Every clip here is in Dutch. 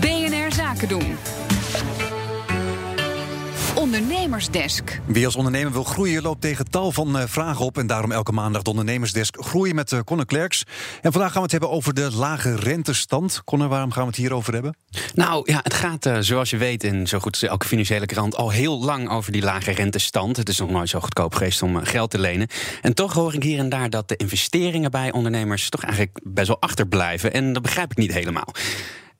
BNR Zaken doen. Ondernemersdesk. Wie als ondernemer wil groeien loopt tegen tal van eh, vragen op. En daarom elke maandag de Ondernemersdesk groeien met uh, Conor Klerks. En vandaag gaan we het hebben over de lage rentestand. Conor, waarom gaan we het hierover hebben? Nou ja, het gaat uh, zoals je weet in zo goed als elke financiële krant al heel lang over die lage rentestand. Het is nog nooit zo goedkoop geweest om geld te lenen. En toch hoor ik hier en daar dat de investeringen bij ondernemers toch eigenlijk best wel achterblijven. En dat begrijp ik niet helemaal.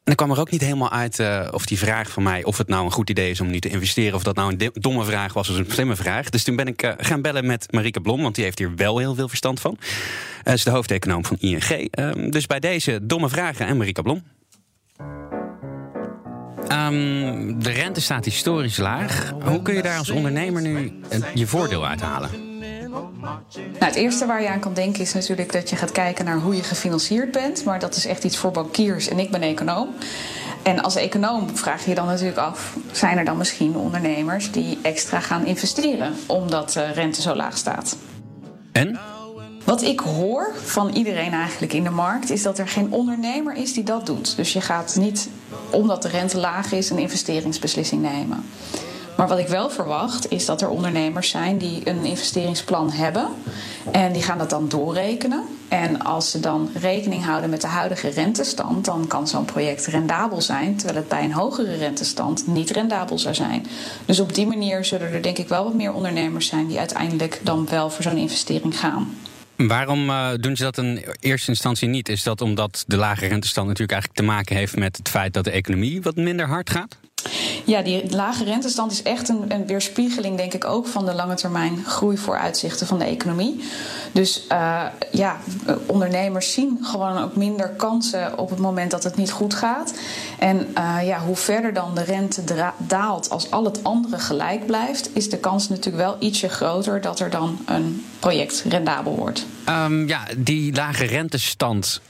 En dan kwam er ook niet helemaal uit uh, of die vraag van mij... of het nou een goed idee is om nu te investeren... of dat nou een domme vraag was of een slimme vraag. Dus toen ben ik uh, gaan bellen met Marike Blom... want die heeft hier wel heel veel verstand van. Ze uh, is de hoofdeconoom van ING. Ehm, dus bij deze domme vragen en Marike Blom. Um, de rente staat historisch laag. Hoe kun je daar als ondernemer nu je voordeel uithalen? Nou, het eerste waar je aan kan denken is natuurlijk dat je gaat kijken naar hoe je gefinancierd bent. Maar dat is echt iets voor bankiers en ik ben econoom. En als econoom vraag je je dan natuurlijk af: zijn er dan misschien ondernemers die extra gaan investeren omdat de rente zo laag staat? En? Wat ik hoor van iedereen eigenlijk in de markt is dat er geen ondernemer is die dat doet. Dus je gaat niet, omdat de rente laag is, een investeringsbeslissing nemen. Maar wat ik wel verwacht is dat er ondernemers zijn die een investeringsplan hebben. En die gaan dat dan doorrekenen. En als ze dan rekening houden met de huidige rentestand, dan kan zo'n project rendabel zijn. Terwijl het bij een hogere rentestand niet rendabel zou zijn. Dus op die manier zullen er denk ik wel wat meer ondernemers zijn die uiteindelijk dan wel voor zo'n investering gaan. Waarom uh, doen ze dat in eerste instantie niet? Is dat omdat de lage rentestand natuurlijk eigenlijk te maken heeft met het feit dat de economie wat minder hard gaat? Ja, die lage rentestand is echt een, een, weerspiegeling, denk ik, ook van de lange termijn groeivooruitzichten van de economie. Dus uh, ja, ondernemers zien gewoon ook minder kansen op het moment dat het niet goed gaat. En uh, ja, hoe verder dan de rente daalt als al het andere gelijk blijft, is de kans natuurlijk wel ietsje groter dat er dan een project rendabel wordt. Um, ja, die lage rentestand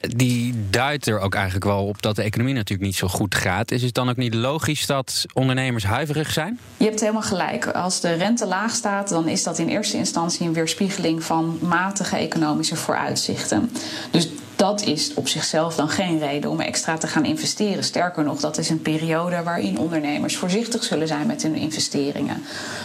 die duidt er ook eigenlijk wel op dat de economie natuurlijk niet zo goed gaat. Is het dan ook niet logisch dat ondernemers huiverig zijn? Je hebt helemaal gelijk. Als de rente laag staat, dan is dat in eerste instantie een weerspiegeling van matige economische vooruitzichten. Dus dat is op zichzelf dan geen reden om extra te gaan investeren. Sterker nog, dat is een periode waarin ondernemers voorzichtig zullen zijn met hun investeringen.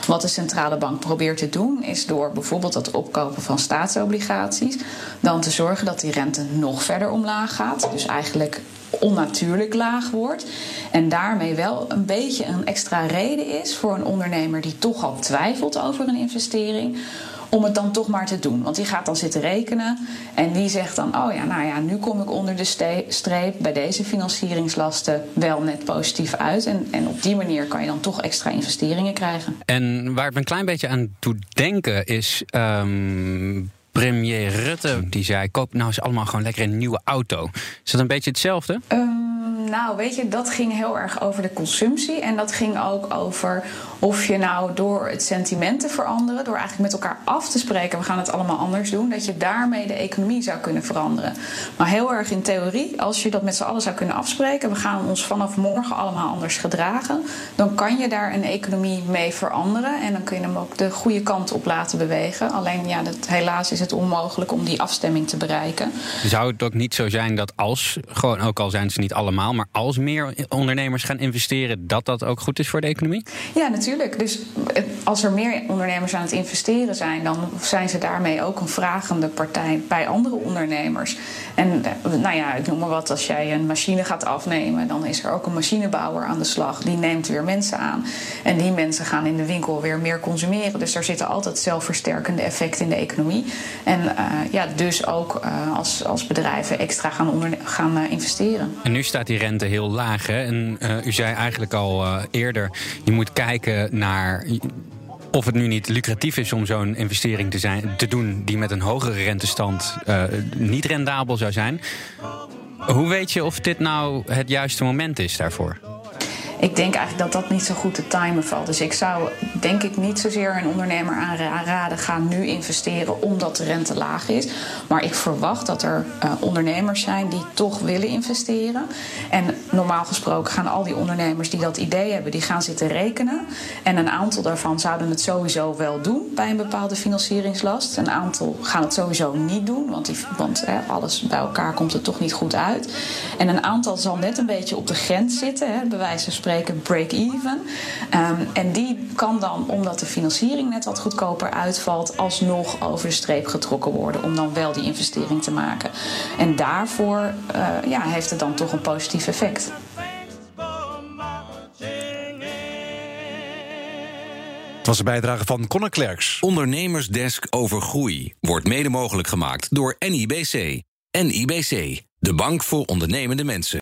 Wat de centrale bank probeert te doen, is door bijvoorbeeld het opkopen van staatsobligaties, dan te zorgen dat die rente nog verder omlaag gaat. Dus eigenlijk onnatuurlijk laag wordt. En daarmee wel een beetje een extra reden is voor een ondernemer die toch al twijfelt over een investering om het dan toch maar te doen. Want die gaat dan zitten rekenen en die zegt dan: Oh ja, nou ja, nu kom ik onder de streep bij deze financieringslasten wel net positief uit. En, en op die manier kan je dan toch extra investeringen krijgen. En waar ik een klein beetje aan toe denken is. Um premier Rutte die zei: koop nou eens allemaal gewoon lekker een nieuwe auto. Is dat een beetje hetzelfde? Um, nou, weet je, dat ging heel erg over de consumptie. En dat ging ook over of je nou door het sentiment te veranderen, door eigenlijk met elkaar af te spreken, we gaan het allemaal anders doen, dat je daarmee de economie zou kunnen veranderen. Maar heel erg in theorie, als je dat met z'n allen zou kunnen afspreken, we gaan ons vanaf morgen allemaal anders gedragen, dan kan je daar een economie mee veranderen en dan kun je hem ook de goede kant op laten bewegen. Alleen ja, dat, helaas is het onmogelijk om die afstemming te bereiken. Zou het ook niet zo zijn dat als, gewoon ook al zijn ze niet allemaal, maar als meer ondernemers gaan investeren, dat dat ook goed is voor de economie? Ja, natuurlijk. Dus eh, als er meer ondernemers aan het investeren zijn, dan zijn ze daarmee ook een vragende partij bij andere ondernemers. En eh, nou ja, ik noem maar wat, als jij een machine gaat afnemen, dan is er ook een machinebouwer aan de slag. Die neemt weer mensen aan. En die mensen gaan in de winkel weer meer consumeren. Dus daar zitten altijd zelfversterkende effecten in de economie. En uh, ja, dus ook uh, als, als bedrijven extra gaan, onder, gaan uh, investeren. En nu staat die rente heel laag. Hè? En u zei eigenlijk al eerder, je moet kijken naar of het nu niet lucratief is om zo'n investering te, zijn, te doen die met een hogere rentestand uh, niet rendabel zou zijn. Hoe weet je of dit nou het juiste moment is daarvoor? Ik denk eigenlijk dat dat niet zo goed te timen valt. Dus ik zou denk ik niet zozeer een ondernemer aanraden: ga nu investeren omdat de rente laag is. Maar ik verwacht dat er uh, ondernemers zijn die toch willen investeren. En normaal gesproken gaan al die ondernemers die dat idee hebben, die gaan zitten rekenen. En een aantal daarvan zouden het sowieso wel doen bij een bepaalde financieringslast. Een aantal gaan het sowieso niet doen, want, die, want alles bij elkaar komt er toch niet goed uit. En een aantal zal net een beetje op de grens zitten, hè, bij wijze van spreken break-even. Um, en die kan dan, omdat de financiering net wat goedkoper uitvalt, alsnog over de streep getrokken worden om dan wel die investering te maken. En daarvoor uh, ja, heeft het dan toch een positief effect. Het was een bijdrage van Conor Klerks. Ondernemersdesk over groei wordt mede mogelijk gemaakt door NIBC. NIBC, de bank voor ondernemende mensen.